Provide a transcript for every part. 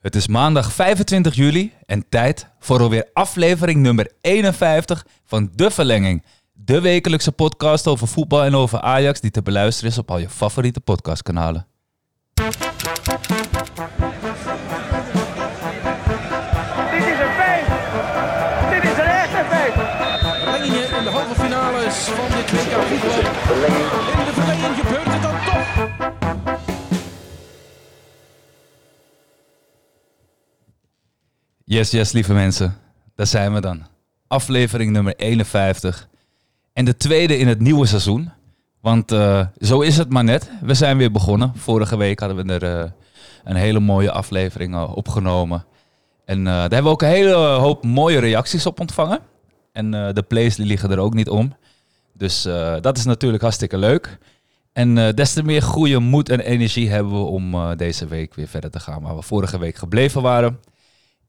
Het is maandag 25 juli en tijd voor alweer aflevering nummer 51 van De Verlenging. De wekelijkse podcast over voetbal en over Ajax die te beluisteren is op al je favoriete podcastkanalen. Dit is een feest. Dit is een echte feest. Verlengingen in de halve finales van dit WK voetbal. In de verlenging gebeurt het dan Yes, yes, lieve mensen. Daar zijn we dan. Aflevering nummer 51. En de tweede in het nieuwe seizoen. Want eh, zo is het maar net. We zijn weer begonnen. Vorige week hadden we er eh, een hele mooie aflevering eh, opgenomen. En daar hebben we ook een hele hoop mooie reacties op ontvangen. En de plays liggen er ook niet om. Dus dat is natuurlijk hartstikke leuk. En des te meer goede moed en energie hebben we om deze week weer verder te gaan waar we vorige week gebleven waren.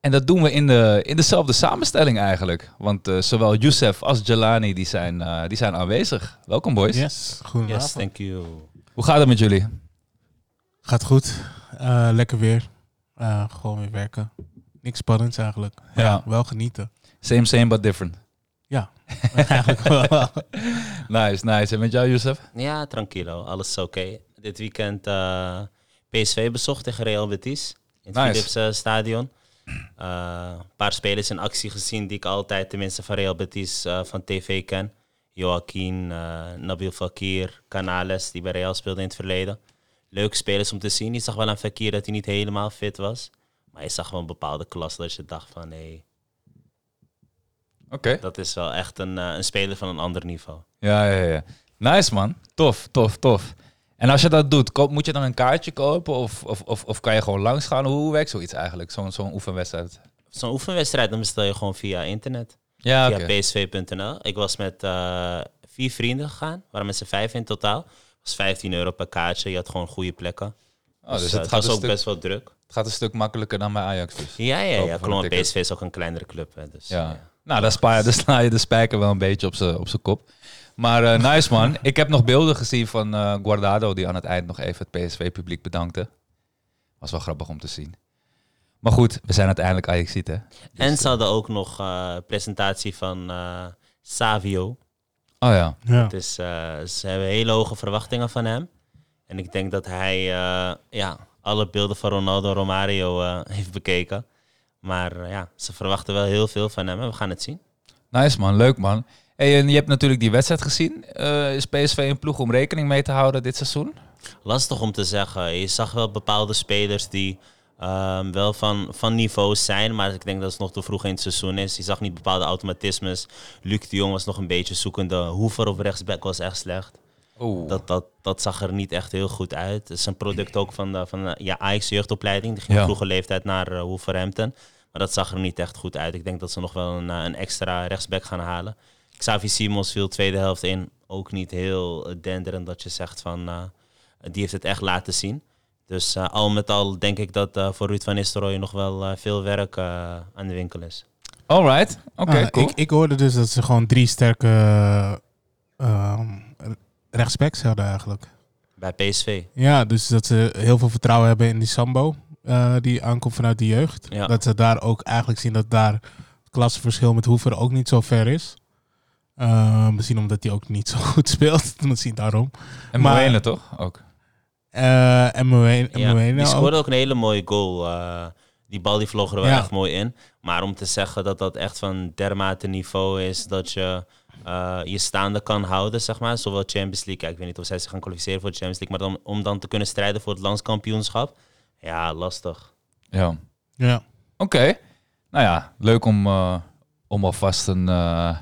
En dat doen we in, de, in dezelfde samenstelling eigenlijk. Want eh, zowel Youssef als Jelani die zijn, eh, die zijn aanwezig. Welkom boys. Yes, goedenavond. Yes, thank you. Hoe gaat het met jullie? Gaat goed. Eh, lekker weer. Eh, gewoon weer werken. Niks spannends eigenlijk. Ja. Wel genieten. Same, same, but different. Ja, eigenlijk wel. Nice, nice. En met jou Youssef? Ja, tranquilo. Alles is oké. Dit weekend eh, PSV bezocht tegen Real Betis. In het Nice. Philips stadion. Eh, Een paar spelers in actie gezien die ik altijd, tenminste van Real Betis, eh, van tv ken. Joaquin, eh, Nabil Fakir, Canales, die bij Real speelde in het verleden. Leuke spelers om te zien. Je zag wel aan Fakir dat hij niet helemaal fit was. Maar je zag wel een bepaalde klas dat je dacht van... Hey, Oké. dat is wel echt een, een speler van een ander niveau. Ja, ja, ja. Nice man. Tof, tof, tof. En als je dat doet, koop, moet je dan een kaartje kopen? Of, of, of, of kan je gewoon langs gaan? Hoe werkt zoiets eigenlijk? Zo'n zo'n oefenwedstrijd? Zo'n oefenwedstrijd dan bestel je gewoon via internet. Ja, via psv.nl. Ik was met eh, vier vrienden gegaan. Waren met z'n vijf in totaal. Het was 15 euro per kaartje. Je had gewoon goede plekken. Oh, dus eh, het het gaat, was ook stuk, best wel druk. het gaat een stuk makkelijker dan bij Ajax dus. Ja, ja, ja. Klopt. PSV is ook een kleinere club. Hè, dus, Ja. ja. Nou, daar, spa je, daar sla je de spijker wel een beetje op zijn kop. Maar eh, nice man. Ik heb nog beelden gezien van eh, Guardado die aan het eind nog even het PSV-publiek bedankte. Was wel grappig om te zien. Maar goed, we zijn uiteindelijk ajax hè? En ze hadden ook nog eh presentatie van eh, Savio. Oh ja. ja. Dus eh, ze hebben hele hoge verwachtingen van hem. En ik denk dat hij eh, ja, alle beelden van Ronaldo en Romario eh, heeft bekeken. Maar eh, ja, ze verwachten wel heel veel van hem en we gaan het zien. Nice man, leuk man. Hey, en je hebt natuurlijk die wedstrijd gezien. Eh, is PSV een ploeg om rekening mee te houden dit seizoen? Lastig om te zeggen. Je zag wel bepaalde spelers die ehm, wel van, van niveau zijn, maar ik denk dat het nog te vroeg in het seizoen is. Je zag niet bepaalde automatismes. Luc de Jong was nog een beetje zoekende. Hoever op rechtsback was echt slecht. Oeh. Dat, dat, dat zag er niet echt heel goed uit. Het is een product ook van de, van de ja, Ajax jeugdopleiding. Die ging Ja. vroege leeftijd naar uh, Wolverhampton. Maar dat zag er niet echt goed uit. Ik denk dat ze nog wel een, eh, een extra rechtsback gaan halen. Xavi Simons viel tweede helft in. Ook niet heel eh, denderend dat je zegt van... eh, die heeft het echt laten zien. Dus eh, al met al denk ik dat eh, voor Ruud van Nistelrooy nog wel eh, veel werk eh, aan de winkel is. Alright, oké, Ah, cool. ik, ik hoorde dus dat ze gewoon drie sterke ehm, rechtsbacks hadden eigenlijk. Bij PSV. Ja, dus dat ze heel veel vertrouwen hebben in die Sambo. eh, die aankomt vanuit de jeugd. Ja. Dat ze daar ook eigenlijk zien dat daar het klassenverschil met Hoever ook niet zo ver is. Eh, misschien omdat hij ook niet zo goed speelt. Misschien daarom. en Moene toch? Ook. Eh en Moe- en Ja, Moena die ook. scoorde ook een hele mooie goal. eh, die bal die vlog er wel Ja. echt mooi in. Maar om te zeggen dat dat echt van dermate niveau is dat je eh, je staande kan houden, zeg maar. Zowel Champions League, ik weet niet of zij zich gaan kwalificeren voor de Champions League, maar dan, om dan te kunnen strijden voor het landskampioenschap. Ja, lastig. Ja. Ja. Oké. Nou ja, leuk om, eh, om alvast een, eh,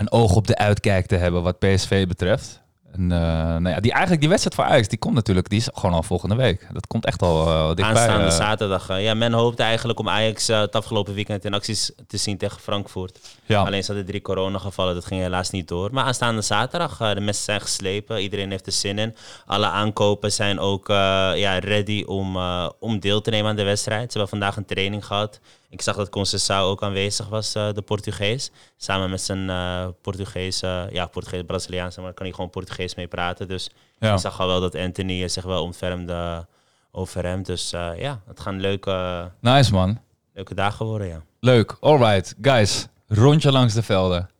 een oog op de uitkijk te hebben wat PSV betreft. En, eh, nou ja, die, eigenlijk die wedstrijd voor Ajax, die komt natuurlijk, die is gewoon al volgende week. Dat komt echt al eh, dichtbij. Aanstaande eh. zaterdag. ja, men hoopte eigenlijk om Ajax het afgelopen weekend in acties te zien tegen Frankfurt. ja. Alleen zaten drie coronagevallen, dat ging helaas niet door. Maar aanstaande zaterdag, de messen zijn geslepen, iedereen heeft er zin in. Alle aankopen zijn ook ja, ready om, om deel te nemen aan de wedstrijd. Ze hebben vandaag een training gehad. Ik zag dat Conceição ook aanwezig was, eh, de Portugees. Samen met zijn eh Portugees, ja, Portugees, Braziliaans, maar daar kan hij gewoon Portugees mee praten. Dus Ja. ik zag al wel dat Anthony eh, zich wel ontfermde over hem. Dus ja, het gaan leuke, Nice man. leuke dagen worden, ja. Leuk. Alright, guys. Rondje langs de velden.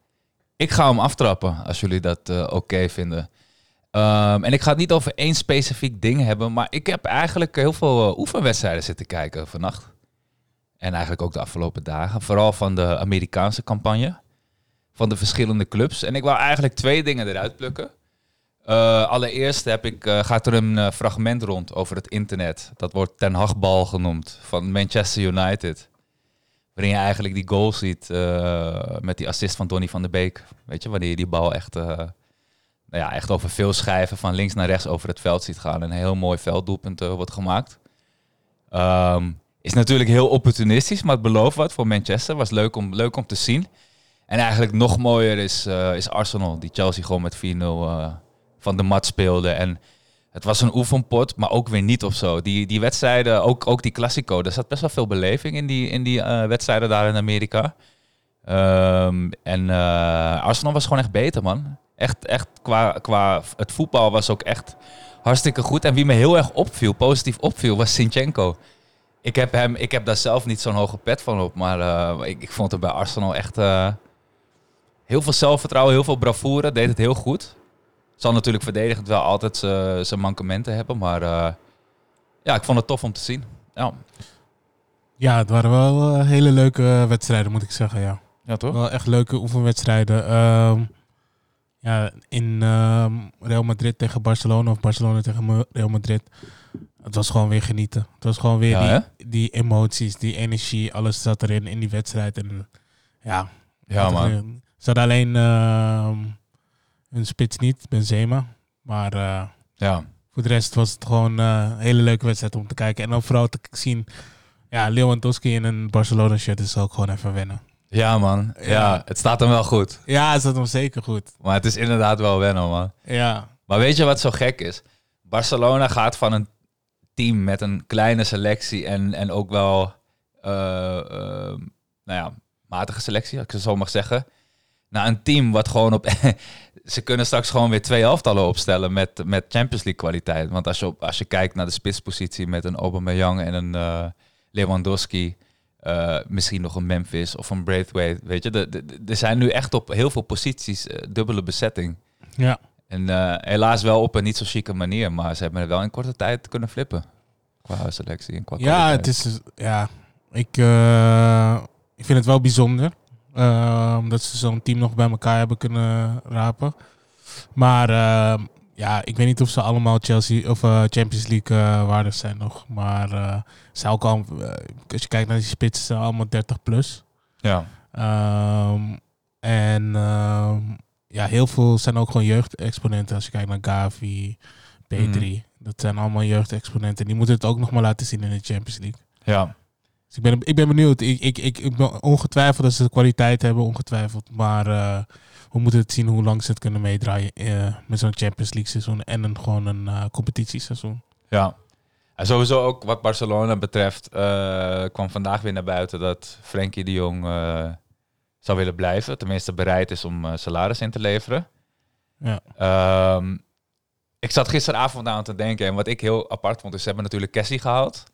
Ik ga hem aftrappen als jullie dat oké vinden. Ehm, en ik ga het niet over één specifiek ding hebben, maar ik heb eigenlijk heel veel oefenwedstrijden zitten kijken vannacht. En eigenlijk ook de afgelopen dagen. Vooral van de Amerikaanse campagne. Van de verschillende clubs. En ik wou eigenlijk twee dingen eruit plukken. Eh, allereerst heb ik, eh, gaat er een eh, fragment rond over het internet. Dat wordt Ten Hagbal genoemd. Van Manchester United. Waarin je eigenlijk die goal ziet met die assist van Donny van der Beek. Weet je, wanneer je die bal echt, nou ja, echt over veel schijven van links naar rechts over het veld ziet gaan. En een heel mooi velddoelpunt wordt gemaakt. Ehm, is natuurlijk heel opportunistisch, maar het belooft wat voor Manchester. Was leuk om, leuk om te zien. En eigenlijk nog mooier is, eh, is Arsenal, die Chelsea gewoon met 4-0 eh, van de mat speelde. En het was een oefenpot, maar ook weer niet of zo. Die, die wedstrijden, ook, ook die Classico, er zat best wel veel beleving in die, in die eh, wedstrijden daar in Amerika. Ehm, en Arsenal was gewoon echt beter, man. Echt, echt qua, qua het voetbal was ook echt hartstikke goed. En wie me heel erg opviel, positief opviel, was Sinchenko. Ik heb, hem, ik heb daar zelf niet zo'n hoge pet van op, maar eh, ik, ik vond hem bij Arsenal echt eh, heel veel zelfvertrouwen, heel veel bravoure, deed het heel goed. Zal natuurlijk verdedigend wel altijd zijn mankementen hebben, maar eh, ja, ik vond het tof om te zien. Ja, Ja, het waren wel hele leuke wedstrijden, moet ik zeggen, ja. ja toch? Wel echt leuke oefenwedstrijden. Ehm, ja, in ehm, Real Madrid tegen Barcelona of Barcelona tegen Real Madrid. Het was gewoon weer genieten. Het was gewoon weer Ja, die, die emoties, die energie, alles zat erin in die wedstrijd. En ja, Ja, man. Ze hadden alleen ehm hun spits niet, Benzema. Maar eh, Ja. voor de rest was het gewoon eh, een hele leuke wedstrijd om te kijken. En dan vooral te zien, ja, Lewandowski in een Barcelona shirt is ook gewoon even wennen. ja, man. Ja. Ja. het staat hem wel goed. Ja, is dat hem zeker goed. Maar het is inderdaad wel wennen, man. Ja, Maar weet je wat zo gek is? Barcelona gaat van een team met een kleine selectie en, en ook wel, eh, eh, nou ja, matige selectie, als ik het zo mag zeggen. Naar een team wat gewoon op... ze kunnen straks gewoon weer twee elftallen opstellen met, met Champions League kwaliteit. Want als je, op, als je kijkt naar de spitspositie met een Aubameyang en een eh, Lewandowski... misschien nog een Memphis of een Braithwaite, weet je. Er zijn nu echt op heel veel posities dubbele bezetting. ja. En eh, helaas wel op een niet zo chique manier, maar ze hebben het wel in korte tijd kunnen flippen. Qua selectie en qua ja kwaliteit. het is, ja, ik, eh, ik vind het wel bijzonder. eh, dat ze zo'n team nog bij elkaar hebben kunnen rapen. Maar ja, ik weet niet of ze allemaal Chelsea of Champions League waardig zijn nog. Maar ze ook al, als je kijkt naar die spitsen, zijn allemaal 30 plus. Ja, Ehm, en ehm, ja, heel veel zijn ook gewoon jeugdexponenten. Als je kijkt naar Gavi, P3. Dat zijn allemaal jeugdexponenten. Die moeten het ook nog maar laten zien in de Champions League. ja. Dus ik ben, ik ben benieuwd. Ik, ik, ik, ik ben ongetwijfeld dat ze de kwaliteit hebben, ongetwijfeld. Maar eh, we moeten het zien hoe lang ze het kunnen meedraaien eh, met zo'n Champions League seizoen en een, gewoon een eh, competitieseizoen. ja. En sowieso ook wat Barcelona betreft, kwam vandaag weer naar buiten dat Frenkie de Jong zou willen blijven. Tenminste bereid is om eh, salaris in te leveren. Ja. Ehm, ik zat gisteravond aan te denken en wat ik heel apart vond, is ze hebben natuurlijk Cassie gehaald,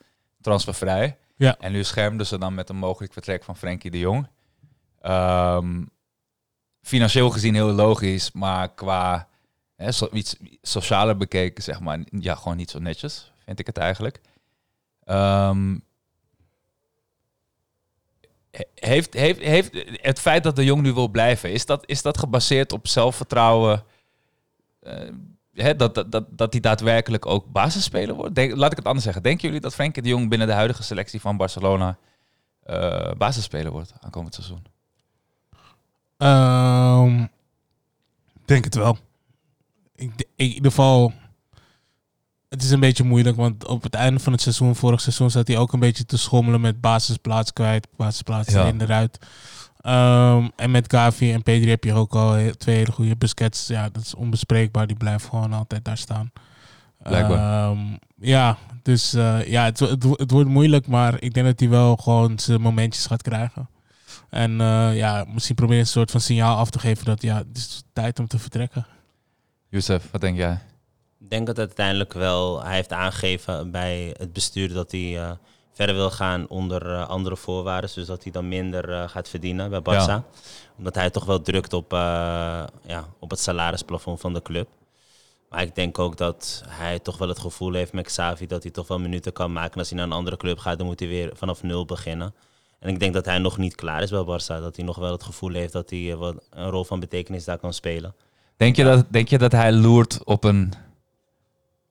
transfervrij. Ja. En nu schermden ze dan met een mogelijk vertrek van Frenkie de Jong. Ehm, financieel gezien heel logisch, maar qua hè, iets socialer bekeken, zeg maar, ja, gewoon niet zo netjes, vind ik het eigenlijk. Ehm, heeft, heeft, heeft het feit dat de Jong nu wil blijven, is dat, is dat gebaseerd op zelfvertrouwen? eh, hè, dat, dat, dat, dat hij daadwerkelijk ook basisspeler wordt? Denk, laat ik het anders zeggen. Denken jullie dat Frenkie de Jong binnen de huidige selectie van Barcelona eh basisspeler wordt aankomend seizoen? Ehm, ik denk het wel. In ieder geval, het is een beetje moeilijk, want op het einde van het seizoen, vorig seizoen, zat hij ook een beetje te schommelen met basisplaats kwijt, basisplaats Ja. erin eruit. Ehm, en met Gavi en Pedri heb je ook al twee hele goede Busquets. Ja, dat is onbespreekbaar. Die blijft gewoon altijd daar staan. Blijkbaar. Ehm, ja, dus eh, ja, het, het, wo- het wordt moeilijk, maar ik denk dat hij wel gewoon zijn momentjes gaat krijgen. En eh, ja, misschien proberen een soort van signaal af te geven dat ja, het is tijd om te vertrekken. Youssef, wat denk jij? Ik denk dat uiteindelijk wel, hij heeft aangegeven bij het bestuur dat hij eh, verder wil gaan onder eh, andere voorwaarden. Dus dat hij dan minder eh, gaat verdienen bij Barça. Ja. Omdat hij toch wel drukt op, ja, op het salarisplafond van de club. Maar ik denk ook dat hij toch wel het gevoel heeft met Xavi dat hij toch wel minuten kan maken. En als hij naar een andere club gaat, dan moet hij weer vanaf nul beginnen. En ik denk dat hij nog niet klaar is bij Barça. Dat hij nog wel het gevoel heeft dat hij wat een rol van betekenis daar kan spelen. Denk je, dat, denk je dat hij loert op een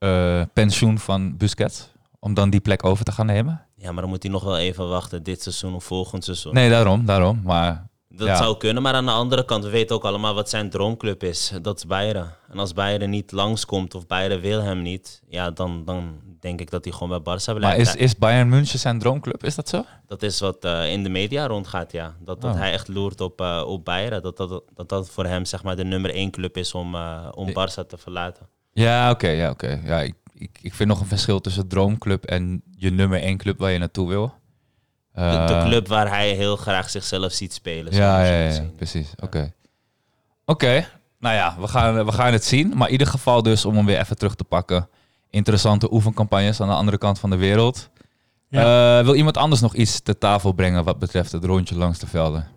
eh, pensioen van Busquets? Om dan die plek over te gaan nemen? Ja, maar dan moet hij nog wel even wachten, dit seizoen of volgend seizoen. Nee, daarom, daarom. Maar Dat Ja. zou kunnen, maar aan de andere kant, we weten ook allemaal wat zijn droomclub is. Dat is Bayern. En als Bayern niet langskomt of Bayern wil hem niet, ja, dan, dan denk ik dat hij gewoon bij Barça blijft. Maar is, is Bayern München zijn droomclub? Is dat zo? Dat is wat eh, in de media rondgaat, ja. Dat, dat Oh. hij echt loert op, eh op Bayern. Dat dat, dat dat voor hem zeg maar de nummer één club is om, om Barça te verlaten. Ja, oké. ja, oké. ja, ik, ik, ik vind nog een verschil tussen droomclub en je nummer één club waar je naartoe wil. De, de Eh, club waar hij heel graag zichzelf ziet spelen. Ja, ja, ja, ja, precies. Oké. Oké, nou ja, we gaan, we gaan het zien. Maar in ieder geval dus, om hem weer even terug te pakken. Interessante oefencampagnes aan de andere kant van de wereld. Eh, wil iemand anders nog iets ter tafel brengen wat betreft het rondje langs de velden?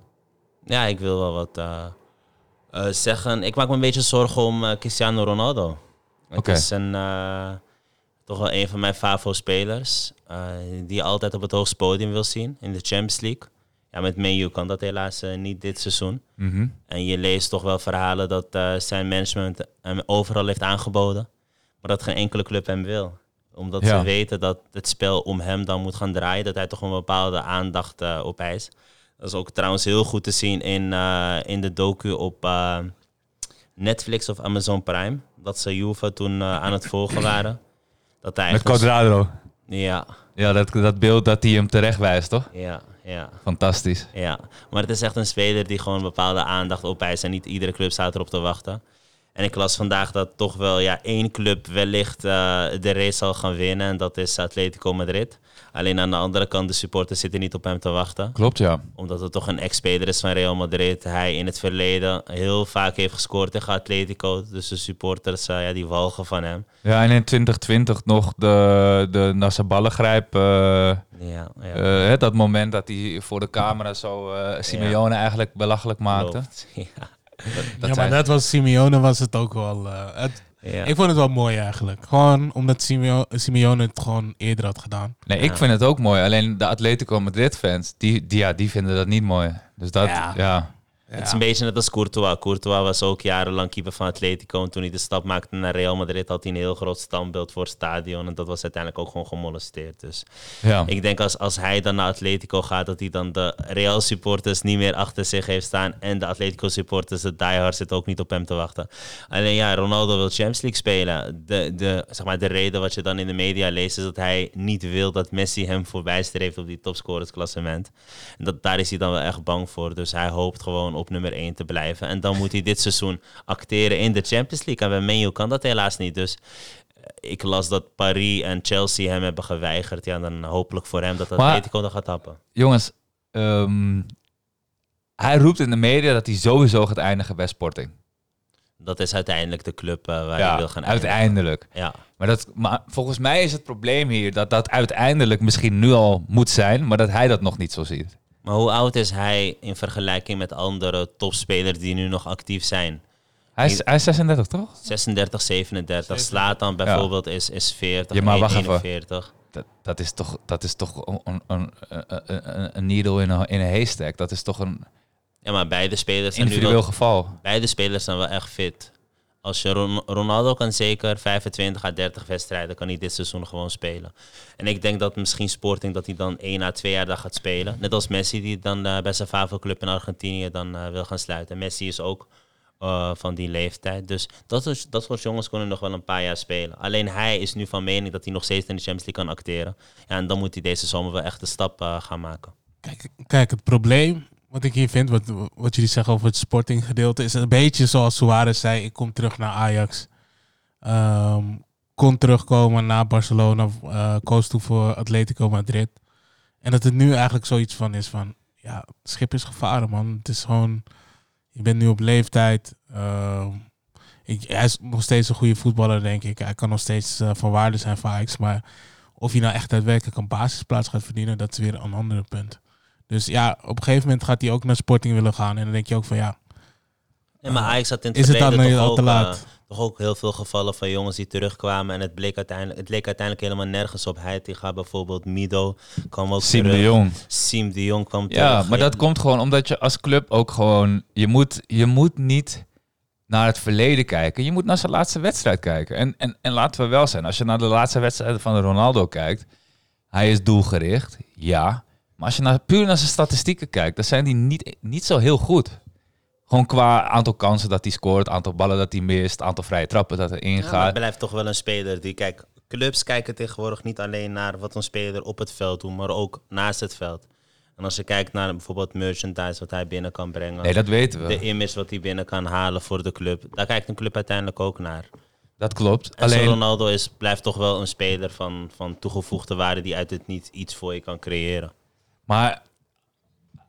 Ja, ik wil wel wat eh, eh, zeggen. Ik maak me een beetje zorgen om Cristiano Ronaldo. Het Oké. is een, eh, toch wel een van mijn favo-spelers. eh, die je altijd op het hoogste podium wil zien in de Champions League. Ja, met Man U kan dat helaas eh, niet dit seizoen. Mhm. En je leest toch wel verhalen dat zijn management hem overal heeft aangeboden. Maar dat geen enkele club hem wil. Omdat Ja. ze weten dat het spel om hem dan moet gaan draaien. Dat hij toch een bepaalde aandacht op eist. Dat is ook trouwens heel goed te zien in, in de docu op Netflix of Amazon Prime. Dat ze Juve toen eh, aan het volgen waren. Dat hij Met Quadrado. Ja, Ja, dat, dat beeld dat hij hem terecht wijst, toch? ja, ja. Fantastisch. Ja, maar het is echt een speler die gewoon bepaalde aandacht opeist. En niet iedere club staat erop te wachten. En ik las vandaag dat toch wel ja, één club wellicht eh, de race zal gaan winnen. En dat is Atletico Madrid. Alleen aan de andere kant, de supporters zitten niet op hem te wachten. Klopt, ja. Omdat het toch een ex-speler is van Real Madrid. Hij in het verleden heel vaak heeft gescoord tegen Atletico. Dus de supporters, eh, ja, die walgen van hem. Ja, en in 2020 nog de, de naar zijn ballen grijp. eh, Ja, ja. eh, hè, dat moment dat hij voor de camera zo eh Simeone eigenlijk belachelijk maakte. Klopt. Ja. Dat ja, maar zijn- dat was Simeone was het ook wel. eh, het, Ja. Ik vond het wel mooi eigenlijk. Gewoon omdat Simeo- Simeone het gewoon eerder had gedaan. Nee, ik vind het ook mooi. Alleen de Atletico Madrid fans, die, die, ja, die vinden dat niet mooi. Dus dat, ja. Ja. Het is een beetje net als Courtois. Courtois was ook jarenlang keeper van Atletico. En toen hij de stap maakte naar Real Madrid, had hij een heel groot standbeeld voor het stadion. En dat was uiteindelijk ook gewoon gemolesteerd. Dus Ja. ik denk als, als hij dan naar Atletico gaat, dat hij dan de Real supporters niet meer achter zich heeft staan. En de Atletico supporters, de diehard, zitten ook niet op hem te wachten. Alleen ja, Ronaldo wil Champions League spelen. De, de, zeg maar, de reden wat je dan in de media leest, is dat hij niet wil dat Messi hem voorbij streeft op die topscorersklassement. En dat, daar is hij dan wel echt bang voor. Dus hij hoopt gewoon op nummer 1 te blijven. En dan moet hij dit seizoen acteren in de Champions League. En bij Man U kan dat helaas niet. Dus eh, ik las dat Paris en Chelsea hem hebben geweigerd. Ja, dan hopelijk voor hem dat Atletico dan gaat tappen. Jongens, ehm, hij roept in de media dat hij sowieso gaat eindigen bij Sporting. Dat is uiteindelijk de club eh, waar ja, hij wil gaan eindigen. uiteindelijk. Ja. Maar, dat, maar volgens mij is het probleem hier dat dat uiteindelijk misschien nu al moet zijn, maar dat hij dat nog niet zo ziet. Maar hoe oud is hij in vergelijking met andere topspelers die nu nog actief zijn? Hij is, hij is 36, toch? 36, 37. Slatan bijvoorbeeld is, is 40, Ja, maar wacht even. 41. Dat, dat is toch, dat is toch een, een, een, een, needle in een, in een haystack. Dat is toch een Ja, maar beide spelers zijn nu individueel wel, geval. beide spelers zijn wel echt fit. Als je Ron- Ronaldo kan zeker 25 à 30 wedstrijden kan hij dit seizoen gewoon spelen. En ik denk dat misschien Sporting dat hij dan 1 à 2 jaar daar gaat spelen. Net als Messi die dan eh, bij zijn Favo club in Argentinië dan eh, wil gaan sluiten. Messi is ook eh, van die leeftijd. Dus dat, is, dat soort jongens kunnen nog wel een paar jaar spelen. Alleen hij is nu van mening dat hij nog steeds in de Champions League kan acteren. Ja, en dan moet hij deze zomer wel echt de stap gaan maken. Kijk, kijk, het probleem wat ik hier vind, wat, wat jullie zeggen over het sportinggedeelte, is een beetje zoals Suarez zei: ik kom terug naar Ajax. Ehm, kon terugkomen naar Barcelona, eh koos toen voor Atletico Madrid. En dat het nu eigenlijk zoiets van is van, ja, het schip is gevaren, man. Het is gewoon, je bent nu op leeftijd. Ehm, ik, hij is nog steeds een goede voetballer, denk ik. Hij kan nog steeds eh, van waarde zijn voor Ajax. Maar of hij nou echt daadwerkelijk een basisplaats gaat verdienen, dat is weer een ander punt. Dus ja, op een gegeven moment gaat hij ook naar Sporting willen gaan. En dan denk je ook van ja, Ja, maar Ajax had in het is het dan verleden nu toch al te ook, laat? eh, toch ook heel veel gevallen van jongens die terugkwamen. En het, bleek uiteindelijk, het leek uiteindelijk helemaal nergens op. Heitinga bijvoorbeeld, Mido kwam ook Siem terug. de Jong. Siem de Jong kwam Ja, terug. maar dat komt gewoon omdat je als club ook gewoon... Je moet, je moet niet naar het verleden kijken. Je moet naar zijn laatste wedstrijd kijken. En, en, en laten we wel zijn, als je naar de laatste wedstrijden van Ronaldo kijkt... Hij is doelgericht, ja. Maar als je naar, puur naar zijn statistieken kijkt... dan zijn die niet, niet zo heel goed. Gewoon qua aantal kansen dat hij scoort, aantal ballen dat hij mist... aantal vrije trappen dat er Ja, maar ingaat. het blijft toch wel een speler die, kijk, clubs kijken tegenwoordig niet alleen naar wat een speler op het veld doet, maar ook naast het veld. En als je kijkt naar bijvoorbeeld merchandise wat hij binnen kan brengen, nee, dat weten we. de image wat hij binnen kan halen voor de club, daar kijkt een club uiteindelijk ook naar. Dat klopt. En Alleen, Ronaldo is, blijft toch wel een speler van, van toegevoegde waarde die uit het niet iets voor je kan creëren. Maar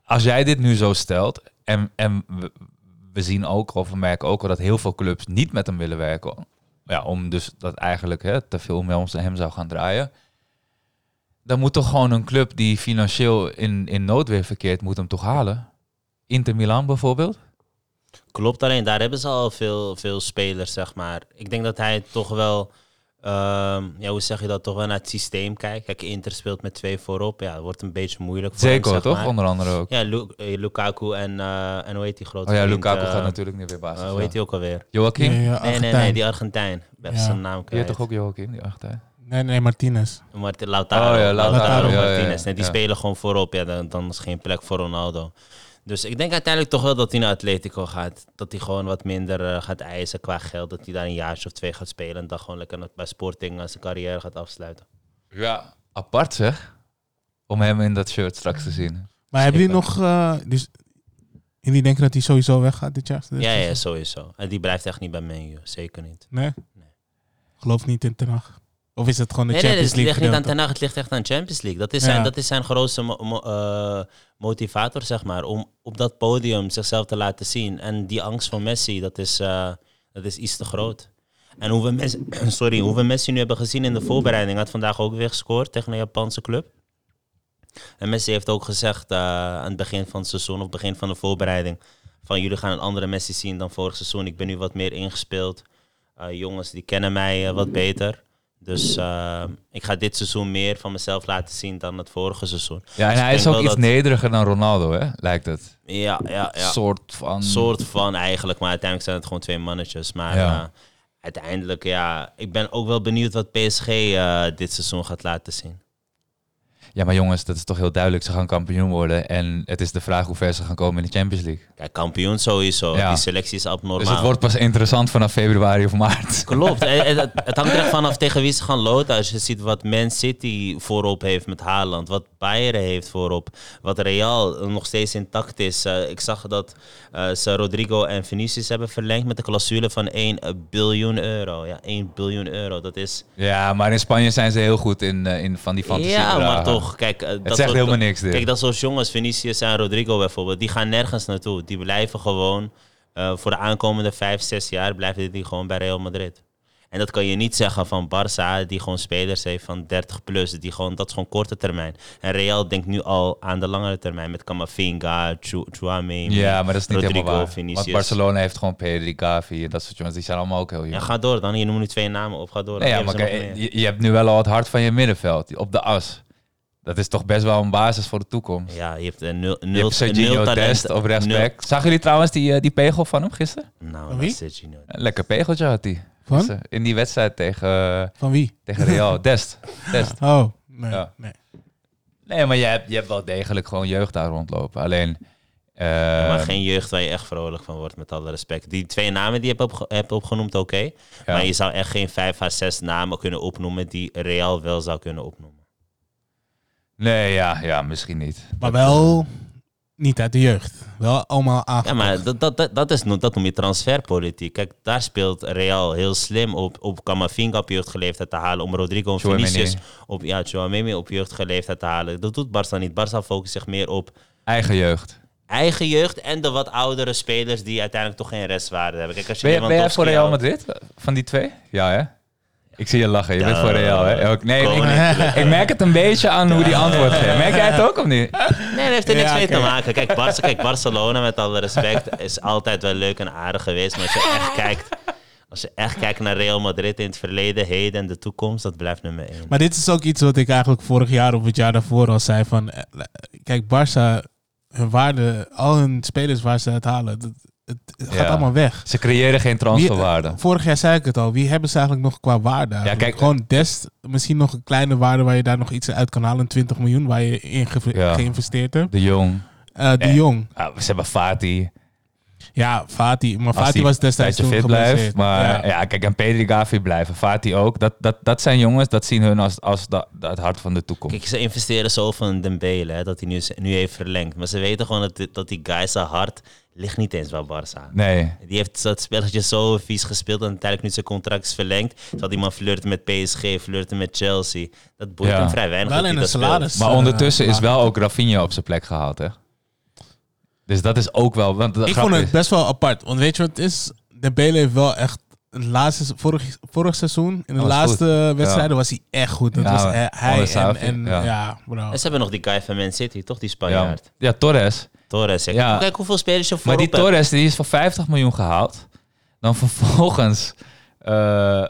als jij dit nu zo stelt, en, en we, zien ook, of we merken ook al dat heel veel clubs niet met hem willen werken. Ja, om dus dat eigenlijk hè, te veel met ons hem zou gaan draaien. Dan moet toch gewoon een club die financieel in, in noodweer verkeert, moet hem toch halen. Inter Milan bijvoorbeeld. Klopt, alleen daar hebben ze al veel, veel spelers, zeg maar. Ik denk dat hij toch wel, ehm, ja, hoe zeg je dat, toch wel naar het systeem kijkt. Kijk, Inter speelt met twee voorop. Ja, dat wordt een beetje moeilijk voor hem, Zeker zeg toch? maar. Onder andere ook. Ja, Lu- eh, Lukaku en, eh, en hoe heet die grote Oh ja, vriend, Lukaku eh, gaat natuurlijk niet weer basis. eh, hoe heet die ook alweer? Joachim? Nee, nee, nee, Argentijn. die Argentijn. Ja. zijn naam kwijt. toch ook Joachim, die achter? Nee, nee, Martinez. Martin Lautaro. Oh ja, Lautaro, ja, ja, Martinez. ja, Nee, die ja. spelen gewoon voorop. Ja, dan, dan is geen plek voor Ronaldo. Dus ik denk uiteindelijk toch wel dat hij naar Atletico gaat. Dat hij gewoon wat minder eh, gaat eisen qua geld. Dat hij daar een jaartje of twee gaat spelen. En dan gewoon lekker bij Sporting zijn carrière gaat afsluiten. Ja. Apart zeg. Om hem in dat shirt straks te zien. Maar hebben die Zeker. nog... eh dus, jullie denken dat hij sowieso weggaat dit jaar? Ja, ja, sowieso. En die blijft echt niet bij Man U. Zeker niet. Nee? Geloof niet in Ten Hag. Of is het gewoon de Nee, nee, Champions het ligt League niet aan? Ten Hag, het ligt echt aan Champions League. Dat is Ja. zijn, dat is zijn grootste mo- mo- eh, motivator, zeg maar. Om op dat podium zichzelf te laten zien. En die angst van Messi, dat is, eh, dat is iets te groot. En hoe we, Messi, sorry, hoe we Messi nu hebben gezien in de voorbereiding... had vandaag ook weer gescoord tegen een Japanse club. En Messi heeft ook gezegd eh, aan het begin van het seizoen... of begin van de voorbereiding... van jullie gaan een andere Messi zien dan vorig seizoen. Ik ben nu wat meer ingespeeld. Jongens, die kennen mij wat beter... Dus eh, ik ga dit seizoen meer van mezelf laten zien dan het vorige seizoen. Ja, en Dus hij is ook iets dat- nederiger dan Ronaldo, hè? Lijkt het. Ja, ja, ja. Soort van... soort van eigenlijk, maar uiteindelijk zijn het gewoon twee mannetjes. Maar Ja. eh, uiteindelijk, ja, ik ben ook wel benieuwd wat PSG eh, dit seizoen gaat laten zien. Ja, maar jongens, dat is toch heel duidelijk. Ze gaan kampioen worden. En het is de vraag hoe ver ze gaan komen in de Champions League. Kijk, kampioen sowieso. Ja. Die selectie is abnormaal. Dus het wordt pas interessant vanaf februari of maart. Klopt. het, het, het hangt er vanaf tegen wie ze gaan loten. Als je ziet wat Man City voorop heeft met Haaland, wat Bayern heeft voorop, wat Real nog steeds intact is. Eh, ik zag dat eh, ze Rodrigo en Vinicius hebben verlengd met een clausule van 1 biljoen euro. Ja, 1 biljoen euro. Dat is... Ja, maar in Spanje zijn ze heel goed in, eh, in van die fantasie. Ja, maar toch. Kijk, eh, dat zegt soort- helemaal niks, dit. Kijk, dat soort jongens, Vinicius en Rodrigo bijvoorbeeld, die gaan nergens naartoe. Die blijven gewoon eh, voor de aankomende vijf, zes jaar blijven die gewoon bij Real Madrid. En dat kan je niet zeggen van Barça, die gewoon spelers heeft van 30 plus. Die gewoon, dat is gewoon korte termijn. En Real denkt nu al aan de langere termijn met Camavinga, Chouameni, Ja, maar dat is niet Rodrigo, helemaal waar. Vinicius. Want Barcelona heeft gewoon Pedri, Gavi en dat soort jongens. Die zijn allemaal ook heel jong. Ja, ga door dan. Je noemt nu twee namen op. Ga door. nee, ja, maar je, je hebt nu wel al het hart van je middenveld op de as. Dat is toch best wel een basis voor de toekomst. Ja, je hebt een nul, Je nul, hebt Serginho nul talent. Dest op rechtsback. Nul- Zagen jullie trouwens die, eh, die pegel van hem gisteren? Nou, Van wie? dat is Serginho. Een lekker pegeltje had hij. Van? In die wedstrijd tegen, eh, Van wie? tegen Real. Dest. Dest. Oh, nee. Ja. nee. Nee, maar je hebt, je hebt wel degelijk gewoon jeugd daar rondlopen. Alleen... eh, maar geen jeugd waar je echt vrolijk van wordt, met alle respect. Die twee namen die je hebt, opge- hebt opgenoemd, oké. ja. Maar je zou echt geen vijf à zes namen kunnen opnoemen die Real wel zou kunnen opnoemen. Nee, ja, ja, misschien niet. Maar wel niet uit de jeugd. Wel allemaal Ja, aangekomen. maar dat, dat, dat, dat, is, dat noem je transferpolitiek. Kijk, daar speelt Real heel slim op, op Camavinga op jeugdgeleefdheid te halen. Om Rodrigo en. Vinicius op, ja, op jeugdgeleefdheid te halen. Dat doet Barça niet. Barça focust zich meer op Eigen jeugd. eigen jeugd en de wat oudere spelers die uiteindelijk toch geen restwaarde hebben. Kijk, als je Ben, je- ben jij voor Real Madrid? Van die twee? Ja, hè? Ik zie je lachen. Je bent voor Real, hè? Ook, nee, ik, ik merk het een beetje aan hoe die antwoord geeft. Merk jij het ook of niet? Nee, dat heeft er niks Ja, mee te maken. Kijk, Barca, kijk, Barcelona, met alle respect, is altijd wel leuk en aardig geweest. Maar als je echt kijkt, als je echt kijkt naar Real Madrid in het verleden, heden en de toekomst, dat blijft nummer één. Maar dit is ook iets wat ik eigenlijk vorig jaar of het jaar daarvoor al zei. Van, eh, kijk, Barça, hun waarde, al hun spelers waar ze het halen, dat, het, gaat Ja. allemaal weg. Ze creëren geen transferwaarde. Vorig jaar zei ik het al. Wie hebben ze eigenlijk nog qua waarde? eigenlijk? kijk- Gewoon Dest, misschien nog een kleine waarde waar je daar nog iets uit kan halen. 20 miljoen waar je in ge- Ja. geïnvesteerd hebt. De Jong. Eh, de Eh, Jong. Ah, ze hebben Fati. Ja, Fati. Maar Fati was destijds toen fit blijft. Maar ja. kijk, en Pedri Gavi blijven. Fati ook. Dat, dat, dat zijn jongens, dat zien hun als, als da- het hart van de toekomst. Kijk, ze investeren zoveel in Dembele, hè, dat hij nu, nu heeft verlengd. Maar ze weten gewoon dat, dat die guy zijn hart ligt niet eens bij Barça. Nee. Die heeft dat spelletje zo vies gespeeld en uiteindelijk nu zijn contract is verlengd. Zal die man flirten met PSG, flirten met Chelsea. Dat boeit Ja. hem vrij weinig. Wel dat in dat speelt. Maar eh, ondertussen is wel ook Rafinha op zijn plek gehaald, hè? Dus dat is ook wel... Want Ik vond het is- best wel apart. Want weet je wat het is? De Bele heeft wel echt... Het laatste, vorig, vorig seizoen, in de laatste wedstrijden, Ja. was hij echt goed. Dat Ja, was maar hij, hij anders en, en ja. ja. bro. En ze hebben nog die guy van Man City, toch? Die ja, Spanjaard. ja, Torres. Torres. Kijk, Ja. kijk hoeveel spelers je Maar voorop die hebt. Torres die is voor 50 miljoen gehaald. Dan vervolgens... eh,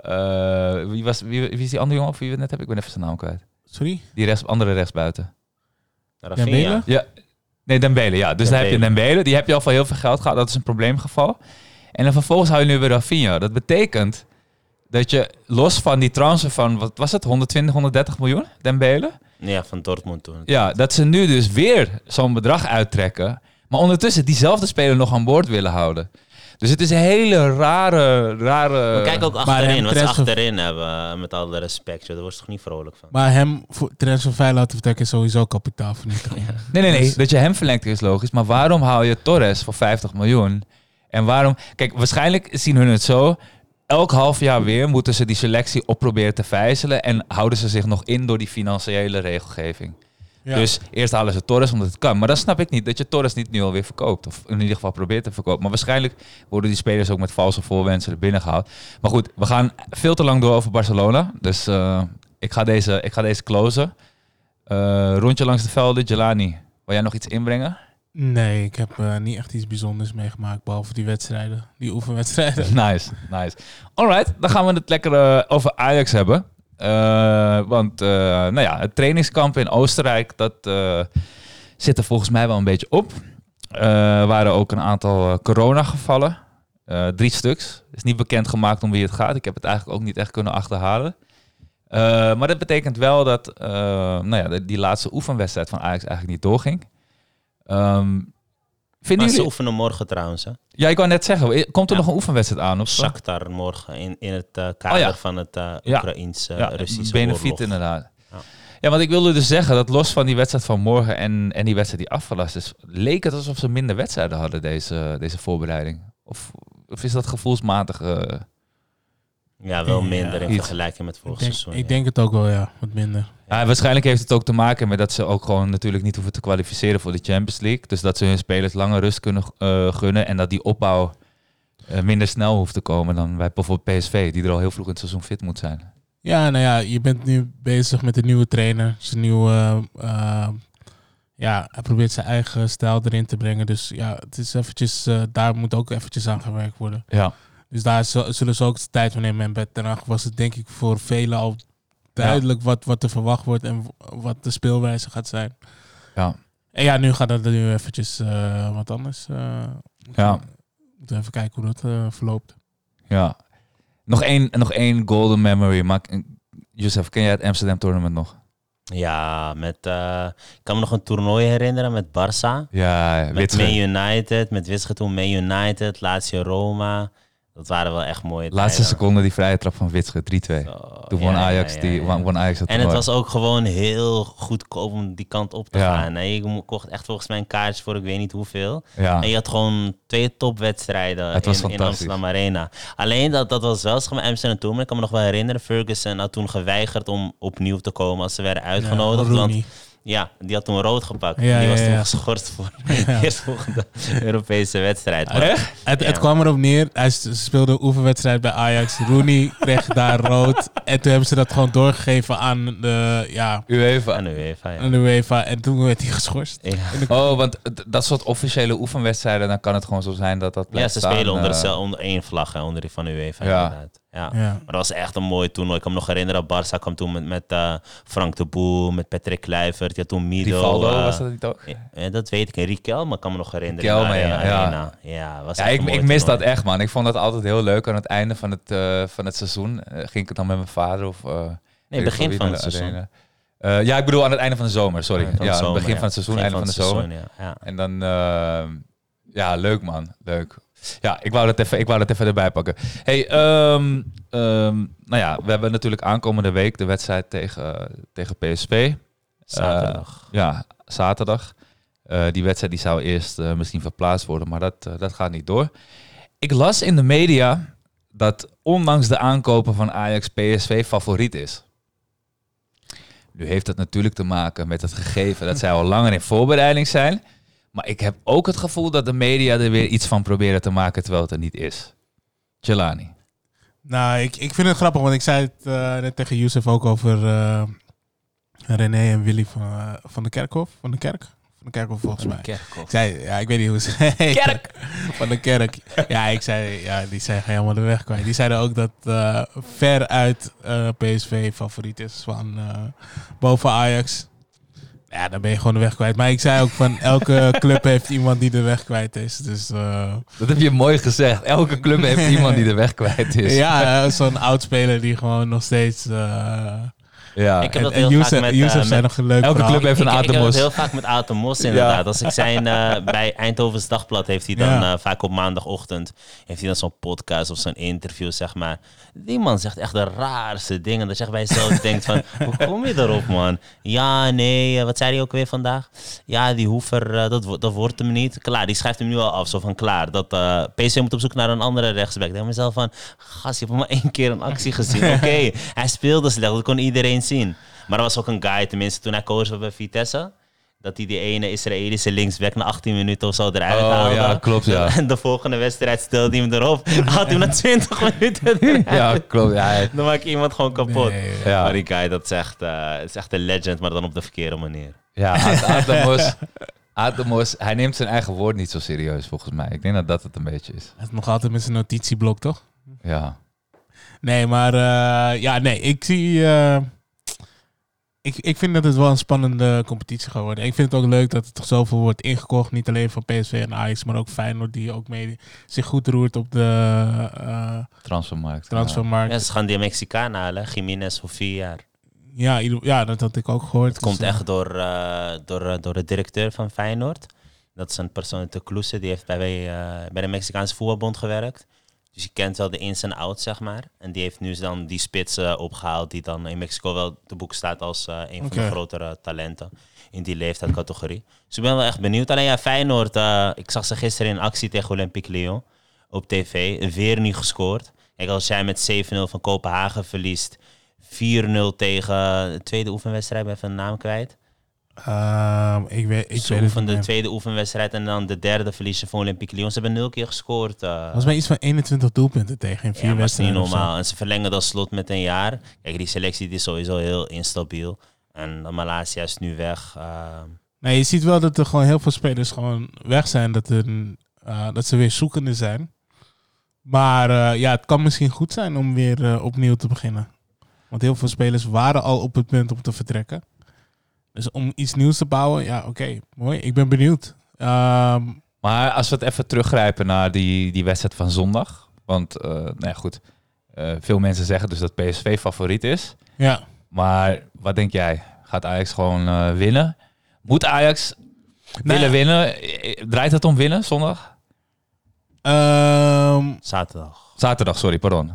eh, wie, was, wie, wie is die andere jongen of wie we het net hebben? Ik ben even zijn naam kwijt. Sorry? Die rechts, andere rechtsbuiten. Rafinha. Ja, nee, Dembele, ja. Dus dan heb je Dembele. Dembele. Die heb je al voor heel veel geld gehad. Dat is een probleemgeval. En dan vervolgens hou je nu weer Rafinha. Dat betekent dat je los van die transfer van, wat was het, 120, 130 miljoen, Dembele? Ja, van Dortmund toen. Ja, dat ze nu dus weer zo'n bedrag uittrekken. Maar ondertussen diezelfde speler nog aan boord willen houden. Dus het is een hele rare, rare... Maar kijk ook achterin, wat ze transfer- achterin hebben, eh, met alle respect. joh, Daar word je toch niet vrolijk van. Maar hem voor transfervrij laten vertrekken is sowieso kapitaalvernietiging. Nee, nee, nee. Dus- Dat je hem verlengt is logisch. Maar waarom haal je Torres voor 50 miljoen? En waarom... Kijk, waarschijnlijk zien hun het zo. Elk half jaar weer moeten ze die selectie op proberen te vijzelen. En houden ze zich nog in door die financiële regelgeving. Ja. Dus eerst halen ze Torres omdat het kan. Maar dan snap ik niet dat je Torres niet nu alweer verkoopt. Of in ieder geval probeert te verkopen. Maar waarschijnlijk worden die spelers ook met valse voorwensen er binnen gehaald. Maar goed, we gaan veel te lang door over Barcelona. Dus eh, ik, ga deze, ik ga deze closen. Eh, rondje langs de velden, Jelani. Wil jij nog iets inbrengen? Nee, ik heb eh, niet echt iets bijzonders meegemaakt, behalve die wedstrijden, die oefenwedstrijden. Nice, nice. Alright, dan gaan we het lekker over Ajax hebben. Eh, want eh, nou ja, het trainingskamp in Oostenrijk, dat eh, zit er volgens mij wel een beetje op. Er waren ook een aantal coronagevallen. Drie stuks. is niet bekend gemaakt om wie het gaat. Ik heb het eigenlijk ook niet echt kunnen achterhalen. Maar dat betekent wel dat nou ja, die laatste oefenwedstrijd van Ajax eigenlijk niet doorging. Ehm, vinden Maar ze jullie... oefenen morgen trouwens. Hè? Ja, ik wou net zeggen, komt er Ja. nog een oefenwedstrijd aan? Of zo? Shakhtar morgen in, in het eh, kader Oh ja. van het eh Ja. Oekraïense ja, Russische benefiet oorlog. inderdaad. Ja. Ja. want ik wilde dus zeggen dat los van die wedstrijd van morgen en, en die wedstrijd die afgelast is, leek het alsof ze minder wedstrijden hadden deze, deze voorbereiding. Of, of is dat gevoelsmatig? eh, Ja, wel Ja, minder in vergelijking met Ik vorig denk, seizoen. ik ja. denk het ook wel, ja, wat minder. Ja, waarschijnlijk heeft het ook te maken met dat ze ook gewoon natuurlijk niet hoeven te kwalificeren voor de Champions League. Dus dat ze hun spelers lange rust kunnen eh, gunnen en dat die opbouw eh, minder snel hoeft te komen dan bij bijvoorbeeld PSV, die er al heel vroeg in het seizoen fit moet zijn. Ja, nou ja, je bent nu bezig met een nieuwe trainer. Zijn nieuwe, eh, ja, hij probeert zijn eigen stijl erin te brengen. Dus ja, het is eventjes, daar moet ook eventjes aan gewerkt worden. Ja, Dus daar zu- zullen ze ook de tijd voor nemen. En bij Ten was het denk ik voor velen al duidelijk wat, wat er verwacht wordt en wat de speelwijze gaat zijn. ja. En ja, nu gaat het er nu eventjes eh, wat anders. eh Ja. We moeten even kijken hoe dat eh, verloopt. Ja. Nog één, nog één golden memory. Maar, Joseph, ken jij het Amsterdam Tournament nog? Ja, met, eh, ik kan me nog een toernooi herinneren met Barça. Ja, Met Witsche. Man United, met Witsche toen Man United, Lazio Roma. Dat waren wel echt mooie Laatste tijden. seconde die vrije trap van Witsche, 3-2. Zo, Toen won ja, ja, Ajax, ja, die, ja. won, won Ajax het En het was ook gewoon heel goedkoop om die kant op te Ja. gaan. hè. Je kocht echt volgens mij een kaartje voor ik weet niet hoeveel. Ja. En je had gewoon twee topwedstrijden Het was in. Amsterdam Arena. Alleen dat, dat was wel zeg maar Amsterdam toen. Maar ik kan me nog wel herinneren, Ferguson had toen geweigerd om opnieuw te komen als ze werden uitgenodigd. Want. Ja, die had toen rood gepakt. Ja, die was toen ja. geschorst voor de eerstvolgende Europese wedstrijd. Maar Het, kwam erop neer, hij speelde een oefenwedstrijd bij Ajax. Rooney kreeg daar rood. En toen hebben ze dat gewoon doorgegeven aan de, ja, UEFA. aan de UEFA, ja. aan de UEFA. En toen werd hij geschorst. Ja. Oh, want dat soort officiële oefenwedstrijden, dan kan het gewoon zo zijn dat dat Ja, ze staan, spelen onder, eh, onder één vlag, hè, onder die van de UEFA Ja. inderdaad. Ja. Ja. Maar dat was echt een mooi toernooi. Ik kan me nog herinneren, Barça kwam toen met, met eh, Frank de Boer, met Patrick Kluivert. Had toen Mido. Rivaldo eh, was dat niet ook? ja, dat weet ik. En Riquelme maar ik kan me nog herinneren. Riquelme, in de ja, Arena. ja. Ja, was Ja, ik, ik mis dat echt, man. Ik vond dat altijd heel leuk. Aan het einde van het, eh, van het seizoen eh, ging ik het dan met mijn vader of... eh, Nee, begin van het seizoen. Eh, ja, ik bedoel aan het einde van de zomer, sorry. Ja, de het zomer, begin ja. van het seizoen, Begin einde van de zomer. seizoen, ja. Ja. En dan, eh, ja, leuk man, leuk. Ja, ik wou dat even, ik wou dat even erbij pakken. Hey, ehm, ehm, nou ja, we hebben natuurlijk aankomende week de wedstrijd tegen, tegen PSV. Zaterdag. Eh, ja, zaterdag. Eh, die wedstrijd die zou eerst eh, misschien verplaatst worden, maar dat, dat gaat niet door. Ik las in de media dat ondanks de aankopen van Ajax PSV favoriet is. Nu heeft dat natuurlijk te maken met het gegeven dat zij al langer in voorbereiding zijn. Maar ik heb ook het gevoel dat de media er weer iets van proberen te maken terwijl het er niet is. Jelani. Nou, ik, ik vind het grappig, want ik zei het eh, net tegen Youssef ook over eh, René en Willy van, eh, van de Kerkhof. Van de Kerk? Van de Kerkhof volgens mij. Kerkhof. Ik zei, ja, ik weet niet hoe ze Kerk! Van de kerk. Ja, ik zei, ja, die zijn helemaal de weg kwijt. Die zeiden ook dat veruit PSV favoriet is van boven Ajax. Ja, dan ben je gewoon de weg kwijt. Maar ik zei ook van elke club heeft iemand die de weg kwijt is. Dus eh, Dat heb je mooi gezegd. Elke club heeft iemand die de weg kwijt is. ja, zo'n oud speler die gewoon nog steeds. eh ja. Ik heb dat en heel vaak met, Youssef eh, met- nog een leuk Elke club heeft een ik, ik heb Atemos. heel vaak met Aten Mos inderdaad. Als ik zijn eh, bij Eindhovens Dagblad heeft hij dan Ja. eh, vaak op maandagochtend heeft hij dan zo'n podcast of zo'n interview zeg maar. Die man zegt echt de raarste dingen. Dat je echt bij jezelf denkt van hoe kom je erop man? Ja nee, wat zei hij ook weer vandaag? Ja die Hoever dat, wo- dat wordt hem niet. Klaar, die schrijft hem nu al af zo van klaar. Dat eh PC moet op zoek naar een andere rechtsback. Ik denk mezelf van gast je hebt hem maar één keer een actie gezien. Oké, hij speelde slecht, dat kon iedereen zien. Maar er was ook een guy, tenminste toen hij was bij Vitesse. Dat hij die ene Israëlische linksback na 18 minuten of zo eruit Oh, haalde. ja, klopt, ja. En de volgende wedstrijd stelde hij hem erop. Had hij hem na 20 minuten eruit. Ja, klopt. Ja, Dan maak je iemand gewoon kapot. Nee, ja. Maar die guy, dat is echt, eh, is echt een legend, maar dan op de verkeerde manier. Ja, Ad- Ademos, Ademos, hij neemt zijn eigen woord niet zo serieus volgens mij. Ik denk dat dat het een beetje is. Hij is nog altijd met zijn notitieblok, toch? Ja. Nee, maar eh, ja, nee, ik zie. eh, ik, ik vind dat het wel een spannende competitie gaat worden. Ik vind het ook leuk dat er toch zoveel wordt ingekocht. Niet alleen van PSV en Ajax, maar ook Feyenoord die ook mee zich goed roert op de eh, Transfermarkt. transfermarkt. Ja, ze gaan die Mexicaan halen, Jiménez voor vier jaar. Ja, ja, dat had ik ook gehoord. Het komt Dus, eh, echt door, eh, door, door de directeur van Feyenoord. Dat is een persoon uit de Kloese, die heeft bij, eh, bij de Mexicaanse voetbalbond gewerkt. Dus je kent wel de ins en outs, zeg maar. En die heeft nu dan die spits eh, opgehaald, die dan in Mexico wel te boek staat als eh, een van de grotere talenten in die leeftijdscategorie. Dus ik ben wel echt benieuwd. Alleen ja, Feyenoord, eh, ik zag ze gisteren in actie tegen Olympique Lyon op tv. Weer niet gescoord. Kijk, als jij met 7-0 van Kopenhagen verliest, 4-0 tegen de tweede oefenwedstrijd, ben even een naam kwijt. Ehm, ik weet, ik Zo weet het van niet de tweede oefenwedstrijd en dan de derde verliezen van Olympique Lyon. Ze hebben nul keer gescoord. eh. Volgens mij iets van 21 doelpunten tegen in vier ja, maar dat is niet normaal. En ze verlengen dat slot met een jaar. Kijk, die selectie die is sowieso heel instabiel. En Malasia is nu weg. eh. Nee, je ziet wel dat er gewoon heel veel spelers gewoon weg zijn. Dat, er, eh, dat ze weer zoekende zijn. Maar eh, ja, het kan misschien goed zijn om weer eh, opnieuw te beginnen. Want heel veel spelers waren al op het punt om te vertrekken. Dus om iets nieuws te bouwen, ja, oké, mooi. Ik ben benieuwd. Ehm, Maar als we het even teruggrijpen naar die, die wedstrijd van zondag. Want, eh nou ja, goed. eh, veel mensen zeggen dus dat PSV favoriet is. ja, Maar wat denk jij? Gaat Ajax gewoon eh, winnen? Moet Ajax Nou willen winnen? Draait het om winnen zondag? Ehm, Zaterdag. Zaterdag, sorry, pardon.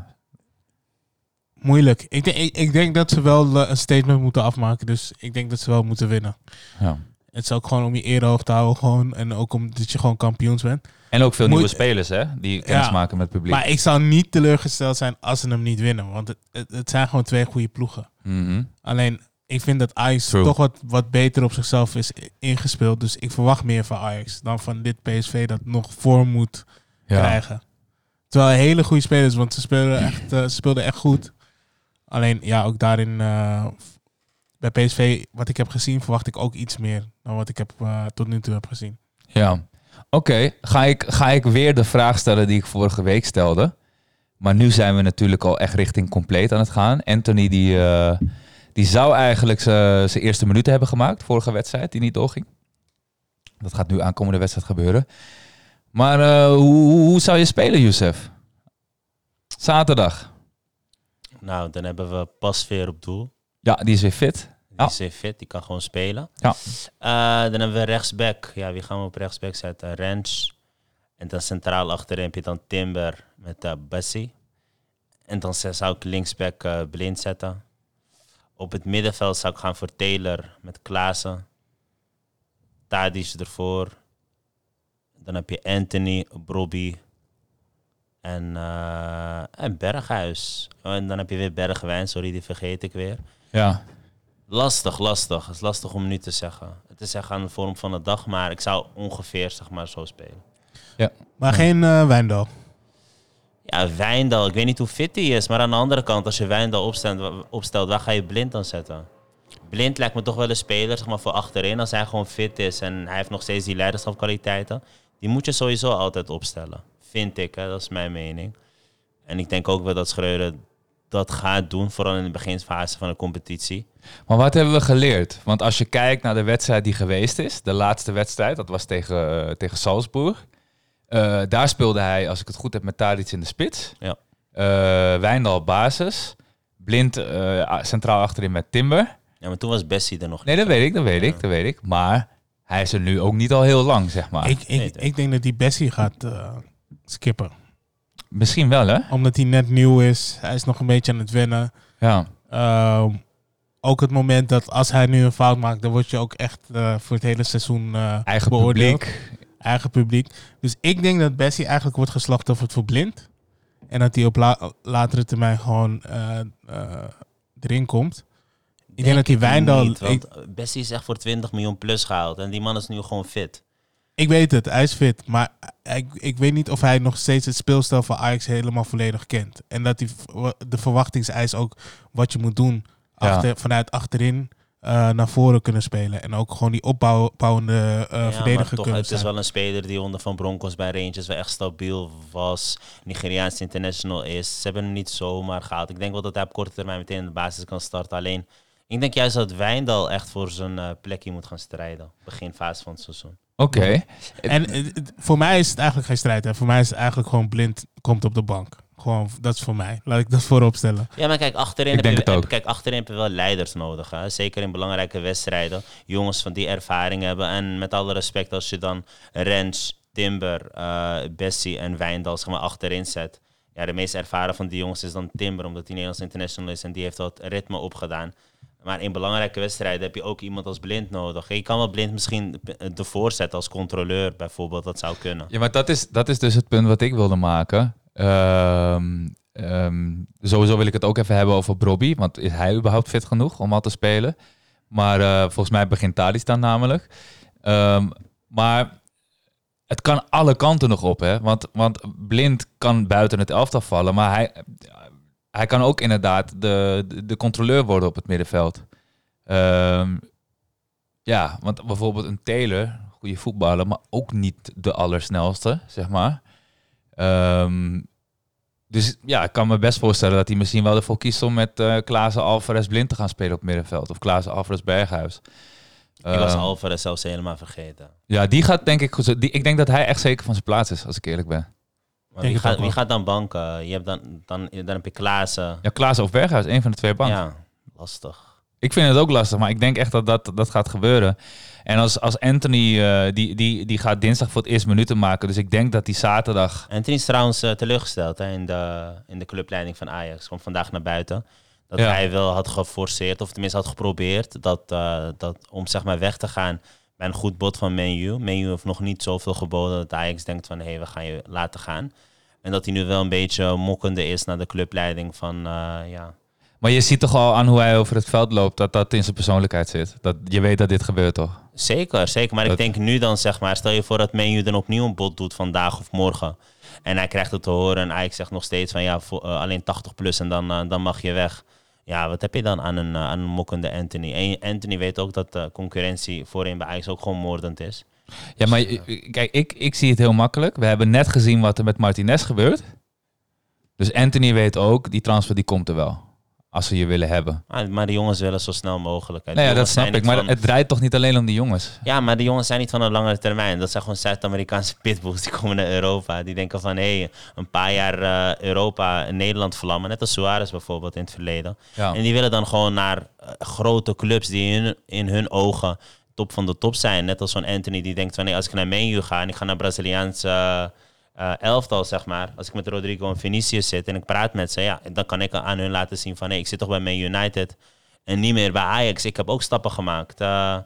Moeilijk. Ik, denk- ik, ik denk dat ze wel eh, een statement moeten afmaken. Dus ik denk dat ze wel moeten winnen. Ja. Het is ook gewoon om je eer hoog te houden. Gewoon, en ook omdat je gewoon kampioens bent. En ook veel Moet- nieuwe spelers, hè? Die kennis Ja. maken met het publiek. Maar ik zou niet teleurgesteld zijn als ze hem niet winnen. Want het, het, het zijn gewoon twee goede ploegen. Mhm. Alleen ik vind dat Ajax True. toch wat, wat beter op zichzelf is ingespeeld. Dus ik verwacht meer van Ajax dan van dit PSV dat nog vorm moet Ja. krijgen. Terwijl hele goede spelers, want ze speelden echt, eh, ze speelden echt goed. Alleen ja, ook daarin eh, bij PSV, wat ik heb gezien, verwacht ik ook iets meer dan wat ik heb, eh, tot nu toe heb gezien. Ja. Oké, ga, ik, ga ik weer de vraag stellen die ik vorige week stelde. Maar nu zijn we natuurlijk al echt richting compleet aan het gaan. Anthony die, eh, die zou eigenlijk zijn eerste minuten hebben gemaakt. Vorige wedstrijd die niet doorging. Dat gaat nu aankomende wedstrijd gebeuren. Maar hoe, hoe, hoe zou je spelen, Youssef? Zaterdag. Nou, dan hebben we Pasveer op doel. Ja, die is weer fit. Die Ja. is weer fit, die kan gewoon spelen. Ja. Eh, dan hebben we rechtsback. Ja, wie gaan we op rechtsback zetten? Rens. En dan centraal achterin heb je dan Timber met uh, Bassi. En dan zou ik linksback eh, blind zetten. Op het middenveld zou ik gaan voor Taylor met Klaassen. Tadic ervoor. Dan heb je Anthony, Brobby en, eh, en Berghuis. En dan heb je weer Bergwijn, sorry, die vergeet ik weer. Ja. Lastig, lastig. Het is lastig om nu te zeggen. Het is echt aan de vorm van de dag, maar ik zou ongeveer zeg maar zo spelen. Maar geen eh Wijndal. Ja, Wijndal, ik weet niet hoe fit hij is, maar aan de andere kant, als je Wijndal opstelt, opstelt waar ga je Blind dan zetten? Blind lijkt me toch wel een speler zeg maar, voor achterin, als hij gewoon fit is en hij heeft nog steeds die leiderschapkwaliteiten. Die moet je sowieso altijd opstellen, vind ik, hè? dat is mijn mening. En ik denk ook wel dat Schreuder dat gaat doen, vooral in de beginfase van de competitie. Maar wat hebben we geleerd? Want als je kijkt naar de wedstrijd die geweest is, de laatste wedstrijd, dat was tegen, eh, tegen Salzburg. Eh, daar speelde hij, als ik het goed heb, met Tadic in de spits. Ja. Eh, Wijndal basis. Blind eh, centraal achterin met Timber. Ja, maar toen was Bessie er nog Nee, niet. dat weet ik, dat weet ik, dat weet ik. Maar hij is er nu ook niet al heel lang, zeg maar. ik, ik, nee, ik denk dat die Bessie gaat eh, skippen. Misschien wel, hè? Omdat hij net nieuw is. Hij is nog een beetje aan het wennen. Ja. Ehm, ook het moment dat als hij nu een fout maakt, dan word je ook echt eh, voor het hele seizoen eh, Eigen beoordeeld. publiek. Eigen publiek. Dus ik denk dat Bessie eigenlijk wordt geslachtofferd voor blind. En dat hij op la- latere termijn gewoon eh, eh, erin komt. Ik denk dat die Wijndal... Niet, ik, want Bessie is echt voor 20 miljoen plus gehaald. En die man is nu gewoon fit. Ik weet het, hij is fit. Maar ik, ik weet niet of hij nog steeds het speelstel van Ajax helemaal volledig kent. En dat die, v- de verwachtingseis ook wat je moet doen Ja. achter, vanuit achterin eh, naar voren kunnen spelen. En ook gewoon die opbouwende eh ja, verdediger toch, kunnen het is wel een speler die onder Van Bronckhorst bij Rangers wel echt stabiel was. Nigeriaans international is. Ze hebben hem niet zomaar gehaald. Ik denk wel dat hij op korte termijn meteen in de basis kan starten. Alleen, ik denk juist dat Wijndal echt voor zijn eh, plekje moet gaan strijden. Begin fase van het seizoen. Oké. En voor mij is het eigenlijk geen strijd. Hè. Voor mij is het eigenlijk gewoon blind komt op de bank. Gewoon, dat is voor mij. Laat ik dat voorop stellen. Ja, maar kijk, achterin, Ik heb denk je, het ook. kijk, achterin heb je wel leiders nodig. Hè? Zeker in belangrijke wedstrijden. Jongens van die ervaring hebben. En met alle respect, als je dan Rens, Timber, eh Bessie en Wijndal zeg maar, achterin zet. Ja, de meest ervaren van die jongens is dan Timber, omdat hij Nederlands international is. En die heeft dat ritme opgedaan. Maar in belangrijke wedstrijden heb je ook iemand als blind nodig. Je kan wel blind misschien ervoor zetten als controleur bijvoorbeeld. Dat zou kunnen. Ja, maar dat is, dat is dus het punt wat ik wilde maken. Ehm, ehm, sowieso wil ik het ook even hebben over Brobby. Want is hij überhaupt fit genoeg om al te spelen? Maar eh, volgens mij begint Tadic dan namelijk. Ehm, maar het kan alle kanten nog op, hè? Want, want Blind kan buiten het elftal vallen. Maar hij, hij kan ook inderdaad de, de, de controleur worden op het middenveld. Ehm, ja, want bijvoorbeeld een Taylor, goede voetballer, maar ook niet de allersnelste, zeg maar. Ehm, dus ja, ik kan me best voorstellen dat hij misschien wel ervoor kiest om met eh Klaassen Alvarez blind te gaan spelen op het middenveld. Of Klaassen Alvarez Berghuis. Ik was Ehm, Alvarez zelfs helemaal vergeten. Ja, die gaat denk ik goed. Die, ik denk dat hij echt zeker van zijn plaats is, als ik eerlijk ben. Maar wie, gaat, wie dan banken? Je hebt dan, dan, dan heb je Klaassen. Ja, Klaassen of Berghuis, een van de twee banken. Ja, lastig. Ik vind het ook lastig, maar ik denk echt dat dat, dat gaat gebeuren. En als, als Anthony, eh, die, die, die gaat dinsdag voor het eerst minuten maken. Dus ik denk dat die zaterdag... Anthony is trouwens eh, teleurgesteld hè, in, de, in de clubleiding van Ajax. Komt vandaag naar buiten. Dat Ja. hij wel had geforceerd, of tenminste had geprobeerd, dat, eh, dat, om zeg maar weg te gaan bij een goed bod van Menu. Menu heeft nog niet zoveel geboden dat Ajax denkt van hé, hey, we gaan je laten gaan. En dat hij nu wel een beetje mokkende is naar de clubleiding van eh, ja, Maar je ziet toch al aan hoe hij over het veld loopt dat dat in zijn persoonlijkheid zit. Dat je weet dat dit gebeurt toch? Zeker, zeker. Maar Dat- ik denk nu dan, zeg maar, stel je voor dat Menu dan opnieuw een bod doet vandaag of morgen. En hij krijgt het te horen en Ajax zegt nog steeds van ja, voor, eh, alleen 80 plus en dan, eh, dan mag je weg. Ja, wat heb je dan aan een, eh, aan een mokkende Anthony? En Anthony weet ook dat de concurrentie voorin bij Ajax ook gewoon moordend is. Ja, maar je- kijk, ik, ik zie het heel makkelijk. We hebben net gezien wat er met Martinez gebeurt. Dus Anthony weet ook, die transfer die komt er wel. Als ze je willen hebben. Ah, maar de jongens willen zo snel mogelijk. De Nou ja, dat snap ik. Maar van- het draait toch niet alleen om die jongens? Ja, maar de jongens zijn niet van een langere termijn. Dat zijn gewoon Zuid-Amerikaanse pitbulls. Die komen naar Europa. Die denken van, hé, hey, een paar jaar eh, Europa en Nederland vlammen. Net als Suarez bijvoorbeeld in het verleden. Ja. En die willen dan gewoon naar eh, grote clubs die in, hun- in hun ogen top van de top zijn. Net als zo'n Anthony die denkt van, nee, als ik naar Menu ga en ik ga naar Braziliaanse eh, elftal, zeg maar. Als ik met Rodrigo en Vinicius zit en ik praat met ze, ja, dan kan ik aan hun laten zien van, hé, ik zit toch bij Man United en niet meer bij Ajax. Ik heb ook stappen gemaakt. Eh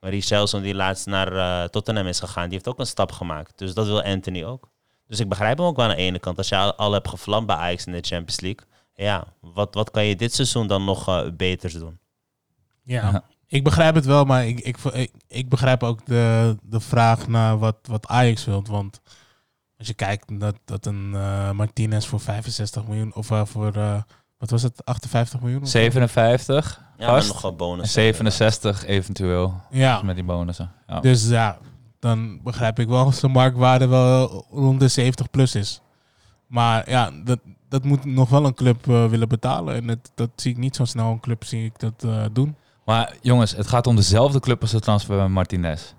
Richelson die laatst naar eh, Tottenham is gegaan, die heeft ook een stap gemaakt. Dus dat wil Anthony ook. Dus ik begrijp hem ook wel aan de ene kant. Als je al, al hebt gevlamd bij Ajax in de Champions League, ja, wat, wat kan je dit seizoen dan nog eh, beters doen? Ja, Ja. ik begrijp het wel, maar ik, ik, ik, ik begrijp ook de, de vraag naar wat, wat Ajax wilt. Want als je kijkt dat, dat een eh, Martinez voor 65 miljoen, of eh, voor, eh, wat was het, 58 miljoen? of zo? 57 Ja, maar vast. nog wel En bonus. 67 eventueel. Ja, Met die bonussen. Ja. dus ja, dan begrijp ik wel dat zijn marktwaarde wel rond de 70 plus is. Maar ja, dat, dat moet nog wel een club willen betalen. En dat, dat zie ik niet zo snel een club zie ik dat eh, doen. Maar jongens, het gaat om dezelfde club als de transfer van Martinez.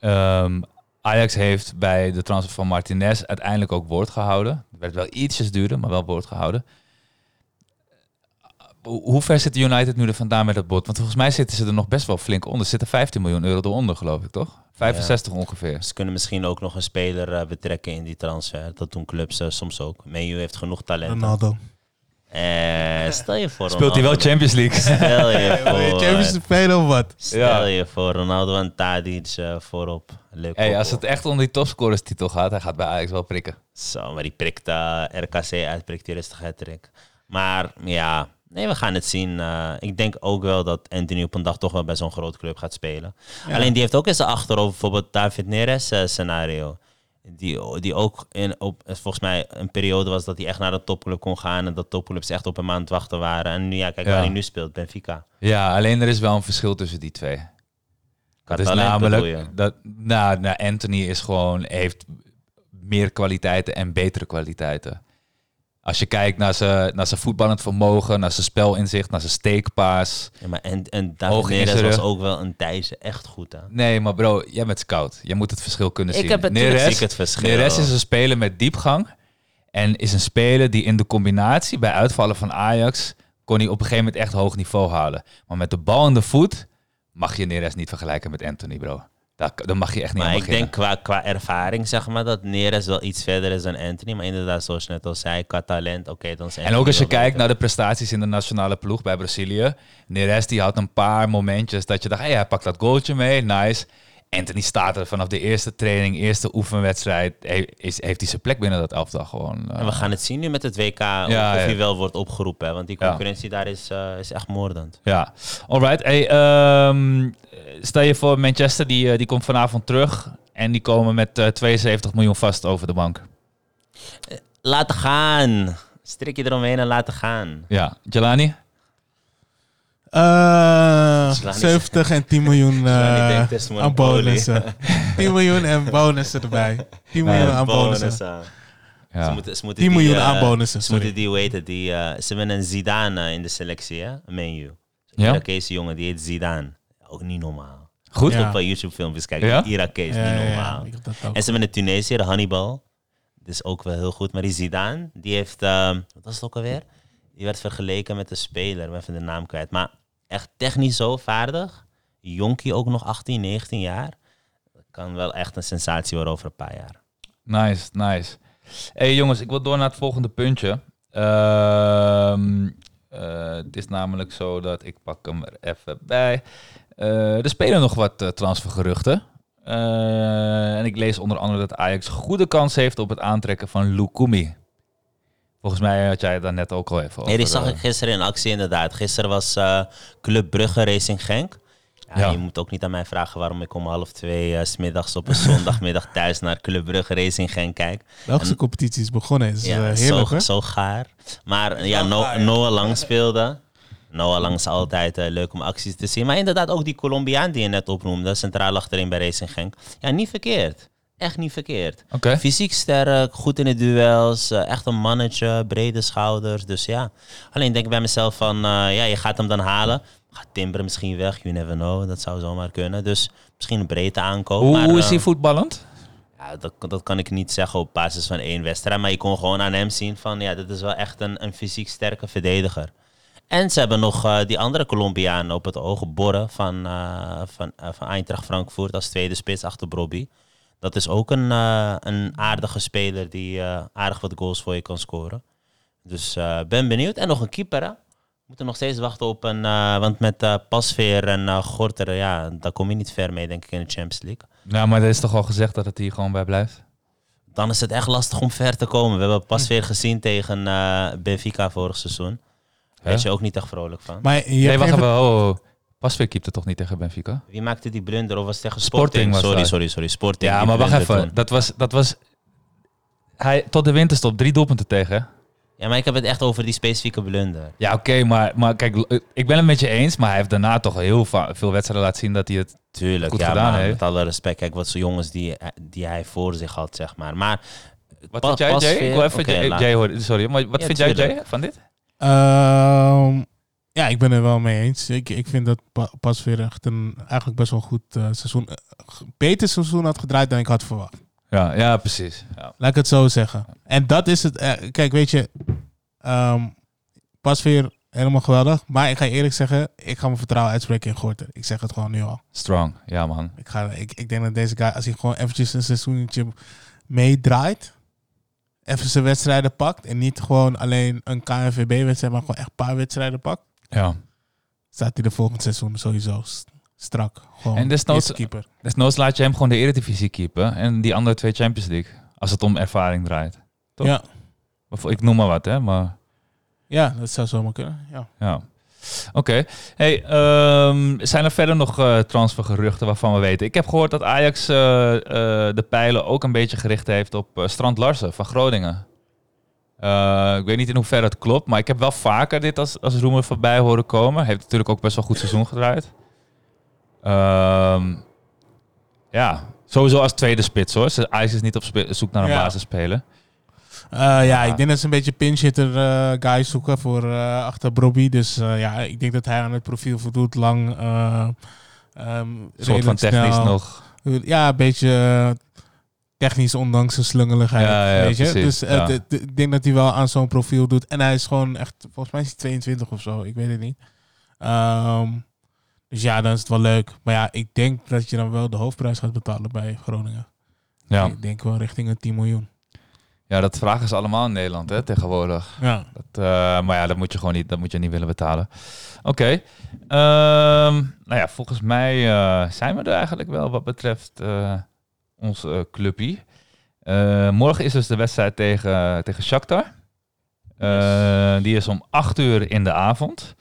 Ehm, Ajax heeft bij de transfer van Martinez uiteindelijk ook woord gehouden. Het werd wel ietsjes duurder, maar wel woord gehouden. Hoe ver zit United nu er vandaan met het bod? Want volgens mij zitten ze er nog best wel flink onder. Er zitten 15 miljoen euro eronder, geloof ik, toch? 65 ongeveer. Ze kunnen misschien ook nog een speler eh, betrekken in die transfer. Dat doen clubs eh, soms ook. Menu heeft genoeg talent. Ronaldo. Eh, stel je voor Speelt hij wel Ronaldo. Champions League? Stel je Wil je voor, Champions League spelen of wat? stel Ja. je voor Ronaldo en Tadic eh, voorop. Leuk Hey, als het echt om die topscorers titel gaat, hij gaat bij Ajax wel prikken. Zo, maar die prikt eh, RKC uit, prikt die rustig hat Maar ja, nee, we gaan het zien. Eh, ik denk ook wel dat Anthony op een dag toch wel bij zo'n grote club gaat spelen. Alleen die heeft ook in zijn achterhoofd bijvoorbeeld David Neres scenario. Die, die ook in, op, eh, volgens mij een periode was dat hij echt naar de topclub kon gaan. En dat topclubs echt op hem aan het wachten waren. En nu, ja, kijk Ja. waar hij nu speelt, Benfica. Ja, alleen er is wel een verschil tussen die twee. Dat is namelijk dat nou, nou, Anthony is gewoon heeft meer kwaliteiten en betere kwaliteiten. Als je kijkt naar zijn, naar zijn voetballend vermogen, naar zijn spelinzicht, naar zijn steekpaas. Ja, maar en, en David Neres was ook wel een tijdje echt goed aan. Nee, maar bro, jij bent scout. Jij moet het verschil kunnen Ik zien. heb het- ik verschil. Neres is een speler met diepgang. En is een speler die in de combinatie bij uitvallen van Ajax... kon hij op een gegeven moment echt hoog niveau halen. Maar met de bal in de voet mag je Neres niet vergelijken met Anthony, bro. Daar mag je echt niet Maar ik beginnen. denk qua, qua ervaring, zeg maar, dat Neres wel iets verder is dan Anthony. Maar inderdaad, zoals je net al zei, qua talent, oké, dan is En ook als je kijkt beter. naar de prestaties in de nationale ploeg bij Brazilië. Neres die had een paar momentjes dat je dacht, hey, hij pakt dat goaltje mee, nice. Anthony staat er vanaf de eerste training, eerste oefenwedstrijd. he- is, heeft hij zijn plek binnen dat elftal gewoon. eh, En we gaan het zien nu met het WK, of, Ja, of ja. hij wel wordt opgeroepen. Hè, want die Ja. concurrentie daar is, eh, is echt moordend. Ja, alright. Hey, ehm, stel je voor, Manchester die, eh, die komt vanavond terug. En die komen met eh, 72 miljoen vast over de bank. Laten gaan. Strik je eromheen en laten gaan. Ja, Jelani? Eh, Slaan niet- 70 en 10 miljoen eh, aan bonussen. 10 miljoen en bonussen erbij. 10 miljoen aan bonussen. Ja. Ze moeten, ze moeten 10 die, miljoen eh, aan bonussen, Ze moeten die, het, die, eh, ze hebben een Zidane eh, in de selectie, hè? Een menu. Een Ja? Irakese jongen, die heet Zidane. Ook niet normaal. Goed? Ja. op YouTube filmpjes kijken. Ja? Die Irakees, Ja, niet ja, ja, normaal. En ze hebben een Tunesiër, Hannibal. Dat is ook wel heel goed. Maar die Zidane, die heeft... wat was het ook alweer? Die werd vergeleken met een speler. Ben even de naam kwijt. Maar echt technisch zo vaardig. Jonkie ook nog 18, 19 jaar. Kan wel echt een sensatie worden over een paar jaar. Nice, nice. hey, jongens, ik wil door naar het volgende puntje. Ehm, eh, het is namelijk zo dat ik pak hem er even bij. Eh, er spelen nog wat eh, transfergeruchten. En ik lees onder andere dat Ajax goede kans heeft op het aantrekken van Lukumi. Volgens mij had jij het daar net ook al even over. Nee, die zag eh, ik gisteren in actie inderdaad. Gisteren was eh, Club Brugge Racing Genk. Ja, Ja. Je moet ook niet aan mij vragen waarom ik om half twee eh, 's smiddags op een zondagmiddag thuis naar Club Brugge Racing Genk kijk. Belgische En- competitie is begonnen. is Ja, eh, heerlijk, zo, hè? zo gaar. Maar ja, No- Noah Lang speelde. Noah Lang is altijd eh, leuk om acties te zien. Maar inderdaad ook die Colombiaan die je net opnoemde, centraal achterin bij Racing Genk. Ja, niet verkeerd. Echt niet verkeerd. Fysiek sterk, goed in de duels, eh, echt een mannetje, brede schouders. Dus ja, alleen denk ik bij mezelf van, eh, ja, je gaat hem dan halen. Gaat Timber misschien weg, you never know. Dat zou zomaar kunnen. Dus misschien een breedte aankoop. Hoe, maar, hoe is eh, hij voetballend? ja, dat, dat kan ik niet zeggen op basis van één wedstrijd. Maar je kon gewoon aan hem zien van, ja, dit is wel echt een, een fysiek sterke verdediger. En ze hebben nog die andere Colombiaan op het oog, Borre van, van, van Eintracht Frankfurt als tweede spits achter Brobby. Dat is ook een, eh, een aardige speler die eh, aardig wat goals voor je kan scoren. Dus eh, ben benieuwd. En nog een keeper, hè? We moeten nog steeds wachten op een... eh, want met eh, Pasveer en Gorter, ja, daar kom je niet ver mee, denk ik, in de Champions League. Nou, maar er is toch al gezegd dat het hier gewoon bij blijft? dan is het echt lastig om ver te komen. We hebben pas weer gezien tegen eh, Benfica vorig seizoen. Daar is je ook niet echt vrolijk van. Maar je Nee, hebt wacht even. Oh, oh. Pasveer keepte toch niet tegen Benfica? Wie maakte die blunder? Of was het tegen Sporting Sporting? was sorry, sorry, sorry. Sporting. Ja, maar wacht even. toen. Dat was, dat was... Hij, tot de winterstop drie doelpunten tegen. Ja, maar ik heb het echt over die specifieke blunder. Ja, oké, maar, maar kijk, ik ben het met je eens. Maar hij heeft daarna toch heel veel wedstrijden laten zien dat hij het... Tuurlijk, Goed ja, gedaan, maar hè? met alle respect. Kijk, wat voor jongens die, die hij voor zich had, zeg maar. Maar Wat Pa- vind jij, Jay? Ik wil even Jay, laat- Jay horen. Sorry, maar wat Ja, vind jij. Jay, van dit? Ehm, ja, ik ben er wel mee eens. Ik, ik vind dat Pa- pas weer echt een eigenlijk best wel goed eh, seizoen. eh, beter seizoen had gedraaid dan ik had verwacht. Ja, ja precies. Ja. Laat ik het zo zeggen. En dat is het. eh, kijk, weet je, ehm, pas weer helemaal geweldig. Maar ik ga je eerlijk zeggen, ik ga mijn vertrouwen uitspreken in Gorter. Ik zeg het gewoon nu al. Strong, ja man. Ik, ga, ik, ik denk dat deze guy, als hij gewoon eventjes een seizoentje meedraait, even zijn wedstrijden pakt en niet gewoon alleen een KNVB-wedstrijd, maar gewoon echt een paar wedstrijden pakt, Ja. staat hij de volgend seizoen sowieso strak. Gewoon En desnoods- keeper. Desnoods laat je hem gewoon de Eredivisie keepen. En die andere twee Champions League. Als het om ervaring draait. Toch? Ja, Ik noem maar wat, hè. Maar ja, dat zou zomaar kunnen. Ja. ja. Oké. Hey, ehm, zijn er verder nog eh, transfergeruchten waarvan we weten? Ik heb gehoord dat Ajax eh, eh, de pijlen ook een beetje gericht heeft op Strand Larsen van Groningen. Eh, ik weet niet in hoeverre het klopt, maar ik heb wel vaker dit als, als roemer voorbij horen komen. Heeft natuurlijk ook best wel goed seizoen gedraaid. Ehm, ja, sowieso als tweede spits hoor. Ajax is niet op zoek naar een Ja. basisspeler. Eh, ja, ik denk dat ze een beetje pinch hitter eh, guys zoeken voor achter Brobby. Dus ja, ik denk dat hij aan het profiel voldoet. Lang, Een soort van technisch snel. nog. Ja, een beetje technisch, ondanks zijn slungeligheid. Ja, ja, weet je? precies, Dus eh, ja. ik denk dat hij wel aan zo'n profiel doet. En hij is gewoon echt, volgens mij is hij 22 of zo. Ik weet het niet. Ehm, dus ja, dan is het wel leuk. Maar ja, ik denk dat je dan wel de hoofdprijs gaat betalen bij Groningen. Ja. Ik denk wel richting een 10 miljoen. ja, dat vragen ze allemaal in Nederland hè, tegenwoordig. Ja. Dat, eh, maar ja, dat moet je gewoon niet, dat moet je niet willen betalen. Oké. Ehm, nou ja, volgens mij eh, zijn we er eigenlijk wel wat betreft ons clubje. Eh, morgen is dus de wedstrijd tegen, tegen Shakhtar. Eh, Die is om 8 uur in de avond.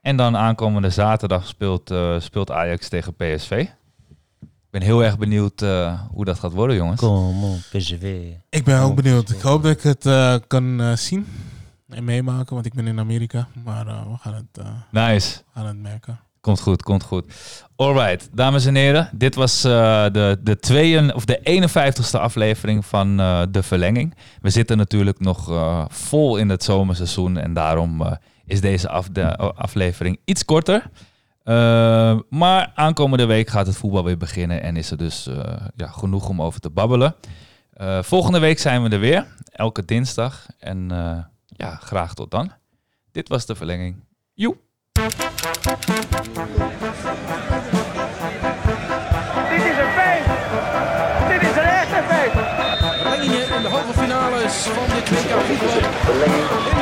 En dan aankomende zaterdag speelt, eh, speelt Ajax tegen PSV. Ik ben heel erg benieuwd eh, hoe dat gaat worden, jongens. Kom op, PSV. Ik ben ook benieuwd. Ik hoop dat ik het eh, kan eh, zien en meemaken, want ik ben in Amerika. Maar eh, we gaan het, Nice. gaan het merken. Komt goed, komt goed. Alright, dames en heren. Dit was eh, de, de, tweeën, of de 51ste aflevering van eh, De Verlenging. We zitten natuurlijk nog eh, vol in het zomerseizoen. En daarom is deze af, de, aflevering iets korter. Maar aankomende week gaat het voetbal weer beginnen. En is er dus ja, genoeg om over te babbelen. Volgende week zijn we er weer. Elke dinsdag. En ja, graag tot dan. Dit was De Verlenging. Joe. Dit is een feit. Dit is een echte feit. Verlengingen in de halve finales van dit WK voetbal.